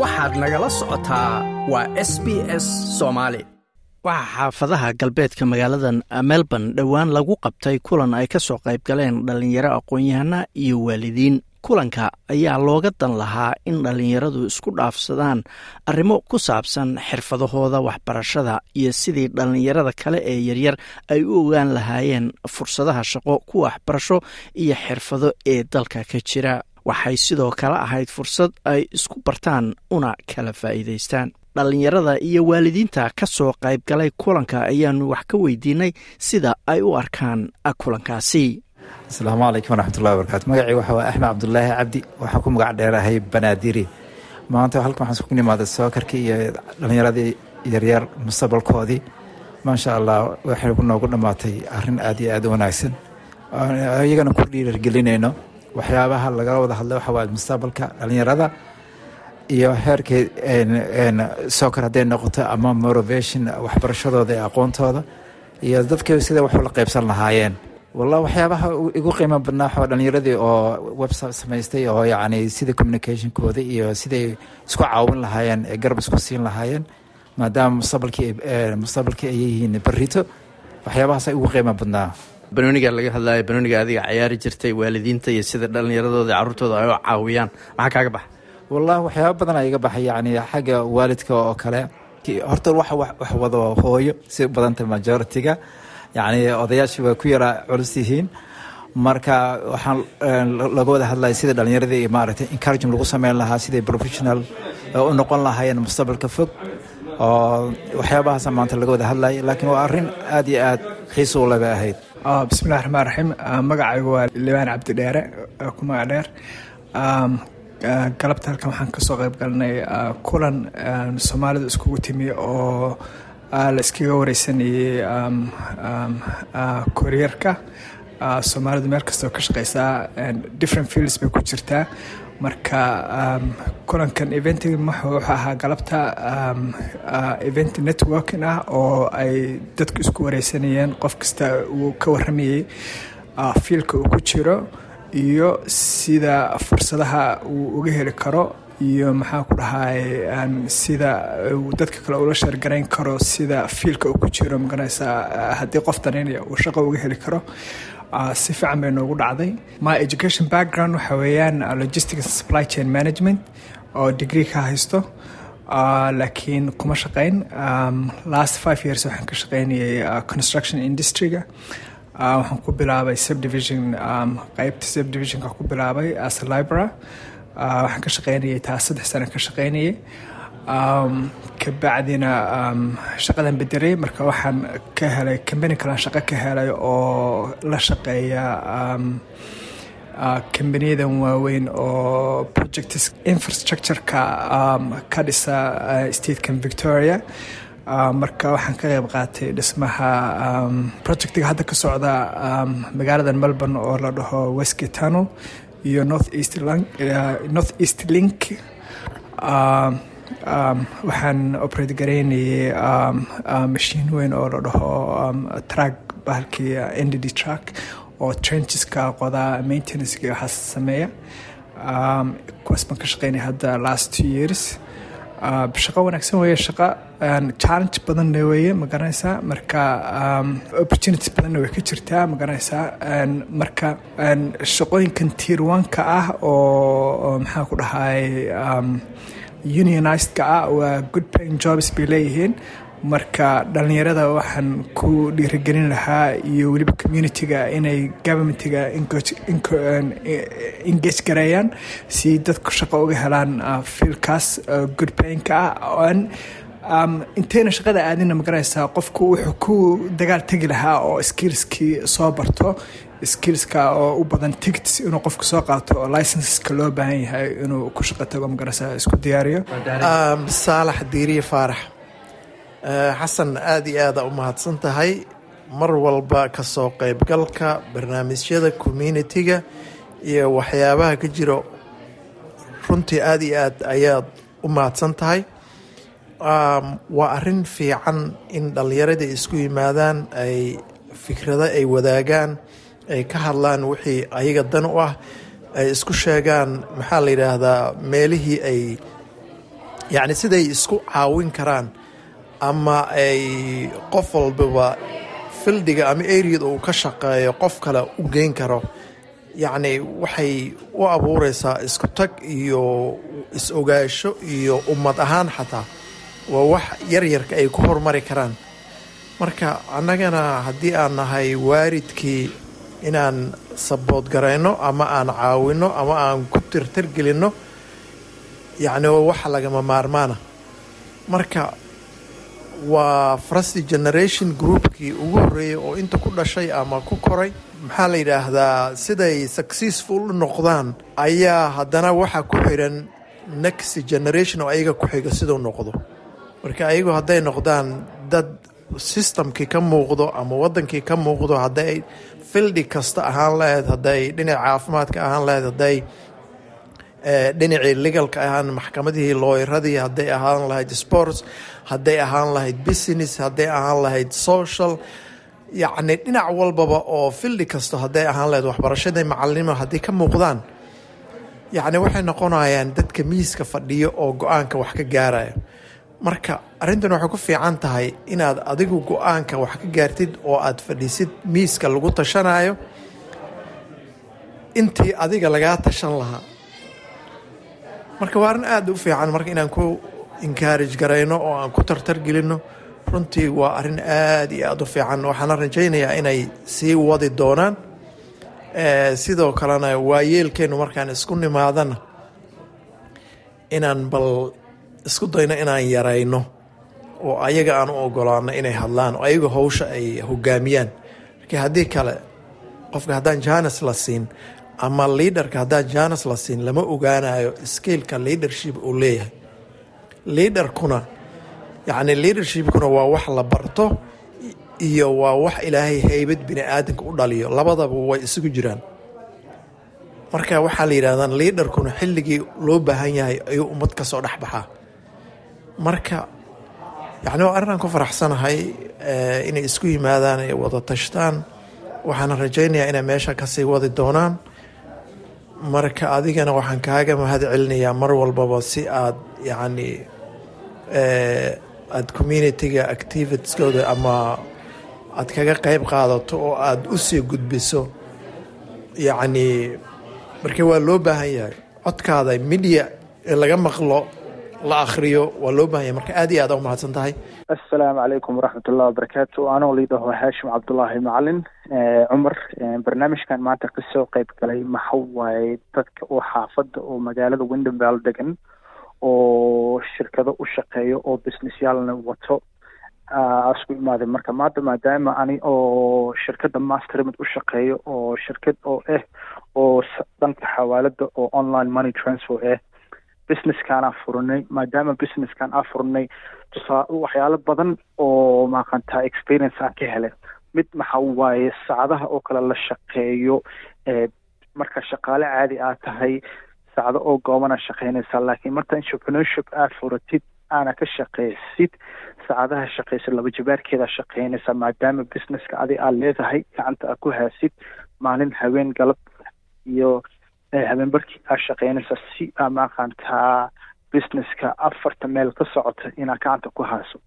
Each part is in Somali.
waxaad nagala socotaa waa s b s soomaali waxaa xaafadaha galbeedka magaalada melbourne dhowaan lagu qabtay kulan ay ka soo qayb galeen dhallinyaro aqoon-yahana iyo waalidiin. Kulanka ayaa looga dan lahaa in dhallinyaradu isku dhaafsadaan arrimo ku saabsan xirfadahooda waxbarashada iyo sidii dhallinyarada kale ee yaryar ay u ogaan lahaayeen fursadaha shaqo ku waxbarasho iyo xirfado ee dalka ka jira waxay sidoo kale ahayd fursad ay isku bartaan una kala faa'iidaystaan. Dhallinyarada iyo waalidiinta ka soo qayb galay kulanka ayaanu wax ka weydiinay sida ay u arkaan kulankaasi. Asalaamu calaykum waraxmatullahi wabarakaatu magacii waxa waa axmed cabdulaahi cabdi waxaa ku magac dheerahay banaadiri maanta halkan waxaan isku nimaaday sookarkii iyo dhallinyaradii yaryar mustaqbalkoodii maasha allah waxay noogu dhammaatay arrin aad iyo aad u wanaagsan. Iyagana ku dhiirargelinayno waxyaabaha lagala wada hadlay waxa waa mustaqbalka dhallinyarada iyo heerkay soccer hadday noqoto ama motivation waxbarashadooda ee aqoontooda iyo dadka sida wax la qaybsan lahaayeen. Wallah waxyaabaha igu qiimo badnaa waxaa dhalinyaradii oo website samaystay oo yacni sida communicationkooda iyo siday isku caawin lahaayeen ee garab isku siin lahaayeen maadaama mustaqbalkii mustaqbalkii ay yihiin barito waxyaabahaas igu qiimo badnaa banooniga laga hadlayo banooniga adiga cayaari jirtay waalidiinta iyo sida dhallinyaradooda caruurtooda ay u caawiyaan. Maxaa kaaga baxa? Wallah waxyaaba badan a iga baxay yacni xagga waalidka oo kale. Horta wax wado hooyo si badanta majority-ga. Yacni odayaashii waa ku yaraa culus yihiin. Marka waxaan laga wada hadlaya sida dhallinyaradii maaragtay encouraging lagu sameyn lahaa siday professional u noqon lahaayeen mustaqbalka fog. Oo waxyaabahaasa maanta laga wada hadlaya laakiin waa arrin aad iyo aad xiisa u leba ahayd bismillahi raxmaan raxiim magacaygu waa libaan cabdi dheere ku magac dheer. Galabta halkan waxaan ka soo qayb galnay kulan soomaalidu iskugu timi oo la iskaga wareysanayay koryeerka soomaalidu meel kastoo ka shaqeysaa different fields bay ku jirtaa. Marka kulankan eventiga wuxuu ahaa galabta event networking ah oo ay dadku isku wareysanayeen qof kasta uu ka waramayay fiilka uu ku jiro iyo sida fursadaha uu uga heli karo iyo maxaa ku dhahay sida uu dadka kale ula sheergarayn karo sida fiilka uu ku jiro. Maganaysaa haddii qof danaynaya uu shaqo uga heli karo si fiican bay noogu dhacday. My education background waxa weeyaan logistics supply chain management oo degree ka haysto. Laakiin kuma shaqayn. Last five years waxaan ka shaqaynayay construction industryga. Waxaan ku bilaabay subdivision qeybta subdivisionka ku bilaabay as a libra waxaan ka shaqaynayay taa saddex sano ka shaqaynayay kabacdina shaqadan bedelay marka waxaan ka helay combany kalaan shaqo ka helay oo la shaqeeya combaniyadan waaweyn oo project infrastructureka ka dhisa statekan victoria. Marka waxaan ka qeyb qaatay dhismaha projectiga hadda ka socda magaalada melbourne oo la dhaho westgate tunnel iyo north east link waxaan operate garaynayay mashiin weyn oo la dhaho track bahalkii ndd track oo trencheska qodaa maintenancega waxaas sameeya. Kuwaas baan ka shaqeynaya hadda last two years. Shaqo wanaagsan weeye shaqo challenge badanna weeye ma garanaysaa marka opportunity badanna way ka jirtaa ma garanaysaa marka shaqooyinkan tiirwanka ah oo maxaa ku dhahay unionizedka ah waa good paying jobs bay leeyihiin. Marka dhallinyarada waxaan ku dhiirigelin lahaa iyo weliba communitiga inay governmentiga engage gareeyaan si dadku shaqo uga helaan fiilkaas good paynka ah. Intayna shaqada aadina ma garanaysaa qofku wuxuu ku dagaal tegi lahaa oo skillskii soo barto skillska oo u badan tickets inuu qofku soo qaato oo licenseska loo baahan yahay inuu ku shaqo tago ma garanaysaa isku diyaariyo. Saalax diiriye faarax. Xasan aada iyo aada u mahadsan tahay. Mar walba ka soo qeybgalka barnaamijyada communitiga iyo waxyaabaha ka jiro runtii aada iyo aad ayaad u mahadsan tahay. Waa arrin fiican in dhallinyaradii isku yimaadaan ay fikrado ay wadaagaan ay ka hadlaan wixii ayaga dan u ah ay isku sheegaan maxaa la yidhaahdaa meelihii ay yacni siday isku caawin karaan ama ay qof walbaba fildiga ama areada uu ka shaqeeyo qof kale u geyn karo. Yacni waxay u abuureysaa isku tag iyo is-ogaasho iyo ummad ahaan xataa. Waa wax yaryarka ay ku horumari karaan. Marka annagana haddii aan nahay waaridkii inaan sabood garayno ama aan caawino ama aan ku tirtirgelinno yacni wax lagama maarmaana. Marka waa first generation groupkii ugu horreeyay oo inta ku dhashay ama ku koray maxaa la yidhaahdaa siday successful u noqdaan ayaa haddana waxaa ku xiran next generation oo ayaga ku xiga siduu noqdo. Marka ayagu hadday noqdaan dad systemkii ka muuqdo ama wadankii ka muuqdo hadday fildi kasta ahaan lahayd hadday dhinaca caafimaadka ahaan lahayd hadday dhinacii legalka ahaan maxkamadihii looyradii hadday ahaan lahayd sports hadday ahaan lahayd business hadday ahaan lahayd social yacni dhinac walbaba oo fildi kasta hadday ahaan lahayd waxbarashadii macalinimo hadday ka muuqdaan yacni waxay noqonayaan dadka miiska fadhiyo oo go'aanka wax ka gaaraya marka arrintan waxay ku fiican tahay inaad adigu go'aanka wax ka gaartid oo aad fadhiisid miiska lagu tashanayo intii adiga lagaa tashan lahaa. Marka waa arrin aada u fiican marka inaan ku encourage garayno oo aan ku tartargelinno runtii waa arrin aada iyo aada u fiican. Waxaana rajaynayaa inay sii wadi doonaan. Sidoo kalena waayeelkeennu markaan isku nimaadana inaan bal isku dayno inaan yarayno oo ayaga aan u ogolaano inay hadlaan oo ayaga howsha ay hogaamiyaan. Marka haddii kale qofka haddaan janes la siin ama liaderka haddaan janes la siin lama ogaanayo skeilka leadership uu leeyahay. Liaderkuna yacni leadershipkuna waa wax la barto iyo waa wax ilaahay haybad bini aadanka u dhaliyo. Labadaba way isugu jiraan. Marka waxaa la yidhahdaan liaderkuna xilligii loo baahan yahay ayuu ummad ka dhex baxaa marka yacni waa arrin aan ku faraxsanahay inay isku yimaadaan ay wada tashtaan. Waxaana rajaynayaa inay meesha ka sii wadi doonaan. Marka adigana waxaan kaaga mahad celinayaa mar walbaba si aad yacni aada communitiga activitieskooda ama aad kaga qeyb qaadato oo aada u sii gudbiso yacni marka waa loo baahan yahay. Codkaada media ee laga maqlo la akhriyo waa loo baahan yahay marka aad iyo aad u mahadsan tahay. Assalaamu calaykum waraxmat ullahi wabarakaatu anoo liidhaho haashim cabdullaahi macalin. Cumar barnaamijkan maanta ka soo qeyb galay. Maxa waaye dadka oo xaafadda oo magaalada windhambal degan oo shirkado u shaqeeyo oo businessyaalna wato isku imaaday. Marka maanta maadaama ani oo shirkadda mastermid u shaqeeyo oo shirkad oo ah oo dhanka xawaalada oo online money transfer ah businesskaan aa furanay maadaama businesskaan aa furanay tusaa waxyaalo badan oo maaqantaa experience aan ka helay. Mid maxa waaye saacadaha oo kale la shaqeeyo marka shaqaale caadi aad tahay saacado oo goobana shaqeynaysaa laakiin marta entrepreneurship aad furatid aana ka shaqeysid saacadaha shaqeysid laba jabaarkeeda shaqeynaysaa maadaama businesska adi aad leedahay gacanta aad ku haasid maalin haween galab iyo habeenbarkii aad shaqeynaysaa si aa maaqantaa businesska afarta meel ka socota inaad gacanta ku haaso.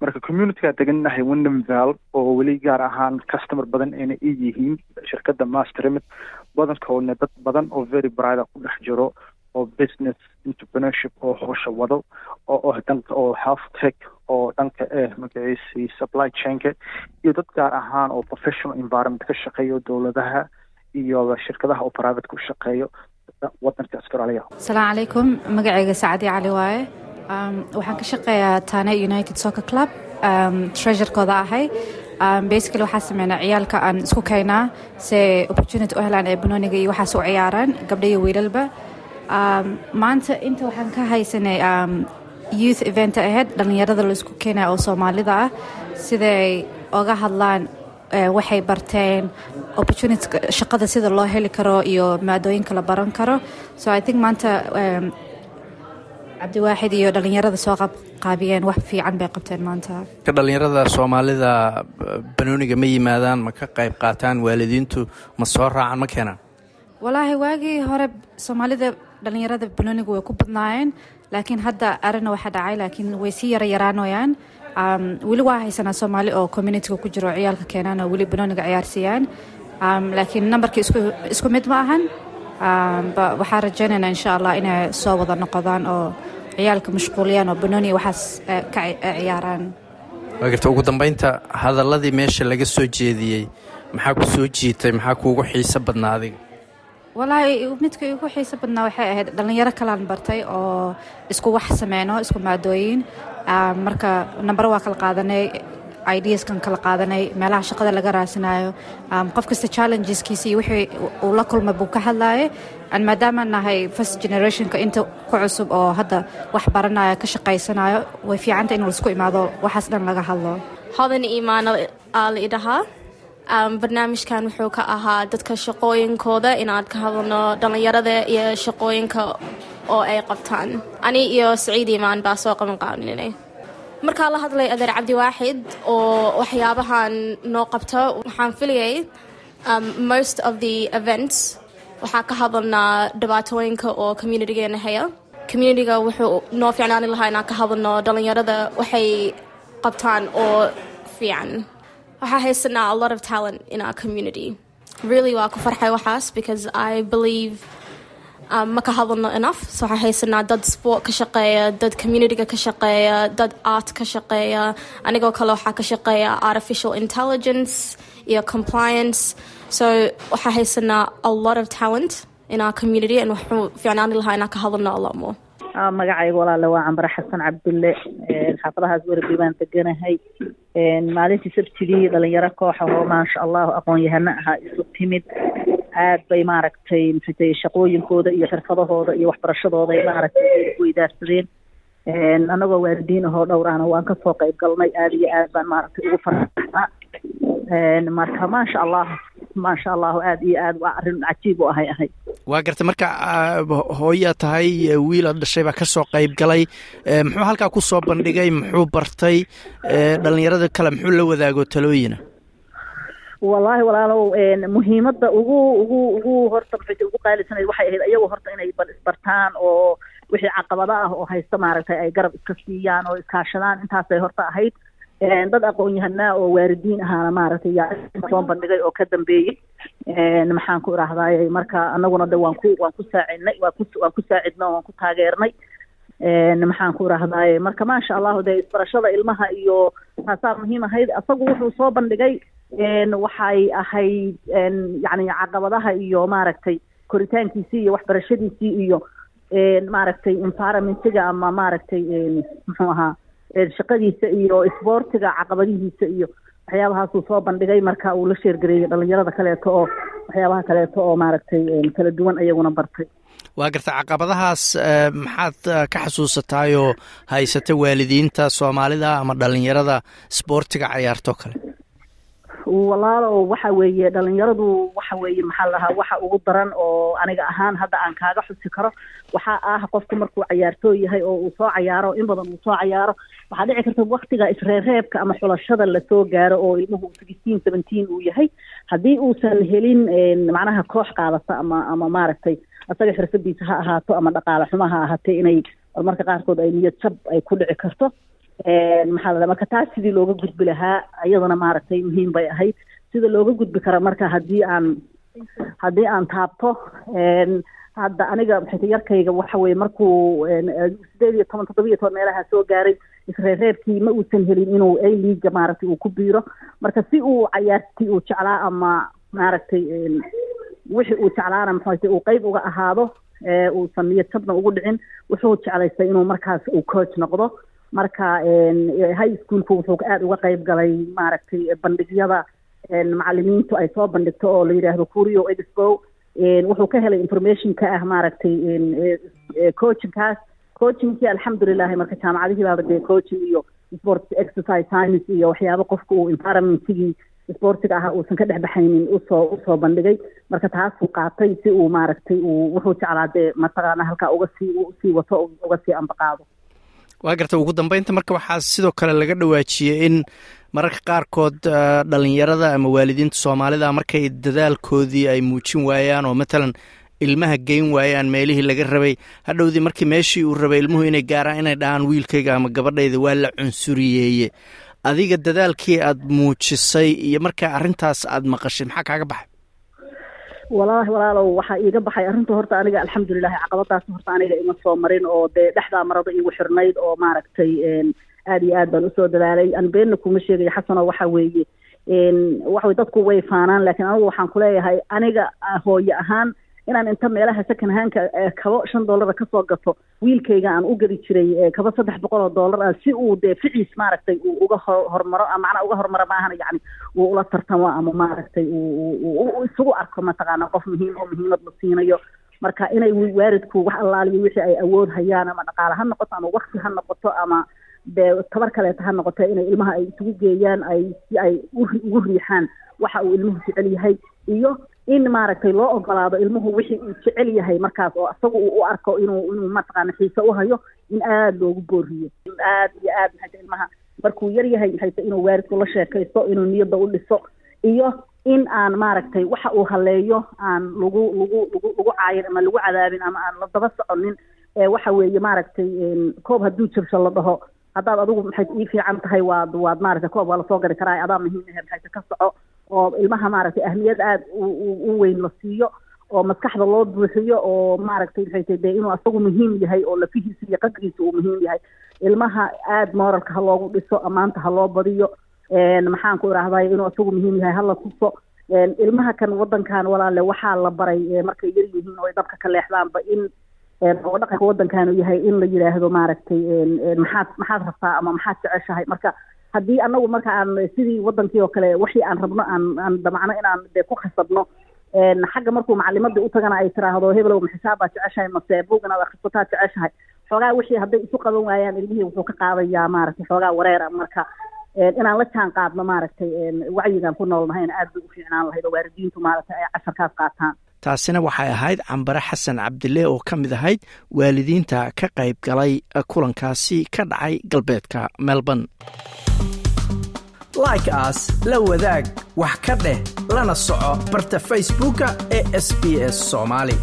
Marka communitygaa degannahay windhamval oo weli gaar ahaan customer badan ayna i yihiin shirkadda mastermid badankoodna dad badan oo very brida ku dhex jiro oo business entrepreneurship oo howsha wado oo dhanka oo health tech oo dhanka eh magaciisii supply chainka iyo dad gaar ahaan oo professional environment ka shaqeeyo dowladaha iyo shirkadaha oo private ku shaqeeyo wadanka australia. Asalaamu calaykum magacayga sacadi cali waaye. Waxaan ka shaqeeyaa tane united soccer club treasurkooda ahay. Basically waxaa sameynaa ciyaalka aan isku keynaa se opportunity u helaan ee banooniga iyo waxaas u ciyaaraan gabdha iyo wiilalba maanta inta waxaan ka haysanay youth event ahayd dhallinyarada la isku keenaya oo soomaalida ah siday oga hadlaan waxay barteen opportunity shaqada sida loo heli karo iyo maadooyinka la baran karo. So i think maanta cabdiwaaxid iyo dhallinyarada soo qaabiyeen wax fiican bay qabteen maanta. Dhallinyarada soomaalida banooniga ma yimaadaan ma ka qayb qaataan waalidiintu ma soo raacaan ma keenaan? Walaahi waagii hore soomaalida dhallinyarada banooniga way ku badnaayeen laakiin hadda arina waxaa dhacay laakiin way sii yara yaraanoyaan weli waa haysanaa soomaali oo communitiga ku jiro oo ciyaalka keenaan oo weli banooniga ciyaarsiiyaan. Laakiin nambarkii isku mid ma ahan. Waxaa rajaynaynaa insha allah inay soo wada noqodaan oo ciyaalka mashquuliyaan oo banooniga waxaas ka ciyaaraan. Waa garta ugu dambeynta hadaladii meesha laga soo jeediyey maxaa ku soo jiitay maxaa kuugu xiiso badnaa adiga? Walaahi midka igu xiiso badnaa waxay ahayd dhallinyaro kalaan bartay oo isku wax sameyno isku maadooyin marka nambaro waa kala qaadanay ideaskan kala qaadanay meelaha shaqada laga raasanayo qof kasta challengeskiisa iyo wixii uu la kulma buu ka hadlaayay maadaama nahay first generationka inta ku cusub oo hadda wax baranayo ka shaqaysanayo way fiicanta in la isku imaado waxaas dhan laga hadlo. Hodan iimaan aa la idhahaa barnaamijkan wuxuu ka ahaa dadka shaqooyinkooda. Inaad ka hadalno dhallinyarada iyo shaqooyinka oo ay qabtaan. Ani iyo saciid iimaan baa soo qaban qaaninay markaa la hadlay adeer cabdiwaaxid oo waxyaabahan noo qabta waxaan filayay most of the events. Waxaa ka hadalnaa dhibaatooyinka oo communitygeena haya. Communityga wuxuu noo fiicnaani lahaa inaan ka hadalno dhallinyarada waxay qabtaan oo fiican. Waxaa haysanaa a lot of talent in our community. Really waa ku farxay waxaas because i believe um, ma ka hadalno enough. So waxaa haysanaa dad sport ka shaqeeya dad communityga ka shaqeeya dad art ka shaqeeya anigoo kale waxaa ka shaqeeya artificial intelligence iyo compliance. So waxaa haysanaa a lot of talent in our community and wuxuu fiicnaani lahaa inaan ka hadalno a lot more. Magacayga walaale waa cambare xasan cabdulle xaafadahaas werbi baan deganahay maalintii sabtidii dhalinyaro kooxa oo maasha allahu aqoon-yahano ahaa isu timid aad bay maaragtay maxatay shaqooyinkooda iyo xirfadahooda iyo waxbarashadooda ay maaragtay weydaarsadeen. Annagoo waalidiin ahoo dhowraana waan ka soo qayb galnay aada iyo aad baan maaragtay ugu farxaa marka maasha allah maasha allahu aada iyo aad waa arrin cajiib u ahay ahay. Waa gartay marka hooyaa tahay wiila dhashay baa ka soo qayb galay. Muxuu halkaa ku soo bandhigay muxuu bartay dhallinyarada kale muxuu la wadaago talooyina wallaahi walaalow muhiimadda ugu ugu ugu horta maxay ugu qaalisanayd waxay ahayd ayagu horta inay bal isbartaan oo wixii caqabado ah oo haysta maaragtay ay garab iska siiyaan oo iskaashadaan intaasay horta ahayd. Dad aqoon-yahanaa oo waalidiin ahaana maaragtay yaa soo bandhigay oo ka dambeeyey maxaan ku idhaahdaay marka anaguna de waan ku waan ku saacidnay waan ku waan ku saacidnay oo waan ku taageernay. Maxaan ku idhaahdaay marka maasha allahu dee isbarashada ilmaha iyo taasaa muhiim ahayd. Asagu wuxuu soo bandhigay waxay ahayd yacni caqabadaha iyo maaragtay koritaankiisii iyo waxbarashadiisii iyo maaragtay environmentiga ama maaragtay muxuu ahaa shaqadiisa iyo isboortiga caqabadihiisa iyo waxyaabahaasuu soo bandhigay marka uu la sheergareeyey dhalinyarada kaleeto oo waxyaabaha kaleeto oo maaragtay kala duwan ayaguna bartay. Waa garta caqabadahaas maxaad ka xasuusataayoo haysata waalidiinta soomaalida ama dhalinyarada isboortiga cayaartoo kale walaalow waxa weeye dhalinyaradu waxa weeye maxaa lahaa waxa ugu daran oo aniga ahaan hadda aan kaaga xusi karo waxaa ah qofku markuu cayaartoo yahay oo uu soo cayaaro in badan uu soo cayaaro waxaa dhici karta waktiga isreereebka ama xulashada la soo gaaro oo ilmuhu sixteen seventeen uu yahay. Haddii uusan helin macnaha koox qaadata ama ama maaragtay asaga xirfadiisa ha ahaato ama dhaqaale xumo ha ahaatee inay marmarka qaarkood ay niyad jab ay ku dhici karto maxaa la marka taas sidii looga gudbi lahaa iyadana maaragtay muhiim bay ahayd. Sida looga gudbi kara marka haddii aan haddii aan taabto hadda aniga yarkayga waxa weye markuu sideed iyo toban toddoba iyo toban meelaha soo gaaray isreereebkii ma uusan helin inuu a liiga maaragtay uu ku biiro. Marka si uu cayaartii uu jeclaa ama maaragtay wixii uu jeclaana maxayta uu qeyb uga ahaado uusan niyad jabna ugu dhicin wuxuu jeclaystay inuu markaas uu coach noqdo marka high schoolku wuxuu aada uga qeyb galay maaragtay bandhigyada macalimiintu ay soo bandhigto oo la yidhaahdo curio expo. Wuxuu ka helay information ka ah maaragtay coachingkaas. Coachingkii alxamdulilahi marka jaamacadihii baaba dee coaching iyo sport exercise science iyo waxyaabo qofka uu environmentigii sportiga ahaa uusan ka dhex baxaynin u soo u soo bandhigay. Marka taasuu qaatay si uu maaragtay uu wuxuu jeclaa dee mataqaana halkaa uga sii u sii wato uga sii ambaqaado waa garta ugu dambeynta marka waxaa sidoo kale laga dhawaajiyey in mararka qaarkood dhalinyarada ama waalidiinta soomaalida markay dadaalkoodii ay muujin waayaan oo matalan ilmaha geyn waayaan meelihii laga rabay hadhowdii markii meeshii uu rabay ilmuhu inay gaaraan inay dhahaan wiilkayga ama gabadhayda waa la cunsuriyeeye adiga dadaalkii aad muujisay iyo markaa arrintaas aad maqashay maxaa kaaga baxay walaahi walaalow waxaa iiga baxay arrinta horta aniga alxamdulilahi caqabadaas horta aniga ima soo marin oo dee dhexdaa marada iigu xirnayd oo maaragtay aada iyo aad baan u soo dadaalay. Aan kuma sheegayo xasanoo waxa weeye waxaway dadku way faanaan laakiin anigu waxaan kuleeyahay aniga hooye ahaan inaan inta meelaha second handka kabo shan dollara ka soo gato wiilkayga aan u gadi jiray kabo saddex boqol oo dollar ah si uu dee ficiis maaragtay uu uga hormaro macnaa uga hormaro maahan yacni uu ula tartamo ama maaragtay uu isugu arko mataqaana qof muhiim oo muhiimad la siinayo. Marka inay waaridku wax allaaliyo wixii ay awood hayaan ama dhaqaale ha noqoto ama wakti ha noqoto ama dee tabar kaleeta ha noqote inay ilmaha ay isugu geeyaan ay si ay ugu riixaan waxa uu ilmuhu jecel yahay iyo in maaragtay loo ogolaado ilmuhu wixii uu jecel yahay markaas oo isaga uu u arko inuu inuu mataqaana xiise u hayo in aada loogu booriyo. Aad iyo aad maxayta ilmaha markuu yar yahay maxayta inuu waaridku la sheekaysto inuu niyadda u dhiso iyo in aan maaragtay waxa uu haleeyo aan lagu lagu lagu lagu caayin ama lagu cadaabin ama aan la daba soconin waxa weeye maaragtay koob hadduu jabsho la dhaho haddaad adigu maxay ii fiican tahay waad waad maaragtay koob waa la soo gari karaa adaa muhiim ahe maxayta ka soco oo ilmaha maaragtay ahmiyad aada u weyn la siiyo oo maskaxda loo buuxiyo oo maaragtay maxayta dee inuu asagu muhiim yahay oo lafihiisa iyo qadrigiisa uu muhiim yahay. Ilmaha aada moralka ha loogu dhiso ammaanta ha loo badiyo maxaan ku idhaahday inuu asagu muhiim yahay hala tuso. Ilmaha kan wadankan walaale waxaa la baray markay yar yihiin oo ay dabka ka leexdaanba in oo dhaqanka waddankaanu yahay in la yidhaahdo maaragtay maxaad maxaad rabtaa ama maxaad jeceshahay? Marka haddii anagu marka aan sidii wadankii oo kale wixii aan rabno aan aan damacno inaan dee ku khasabno xagga markuu macalimadii utagana ay tiraahdo hebelow maxisaab baad jeceshahay mase buug inaad akhrisataa jeceshahay. Xoogaa wixii hadday isu qaban waayaan ilmihii wuxuu ka qaadayaa maaragtay xoogaa wareera marka inaan la jaan qaadno maaragtay wacyigaan ku noolnahayna aad bay u fiicnaan lahayd oo waalidiintu maaragtay ay casharkaas qaataan taasina waxay ahayd cambare xasan cabdille oo ka mid ahayd waalidiinta ka qayb galay kulankaasi ka dhacay galbeedka melbourne. Like aas la wadaag wax ka dheh lana soco barta facebooka ee sb s soomaali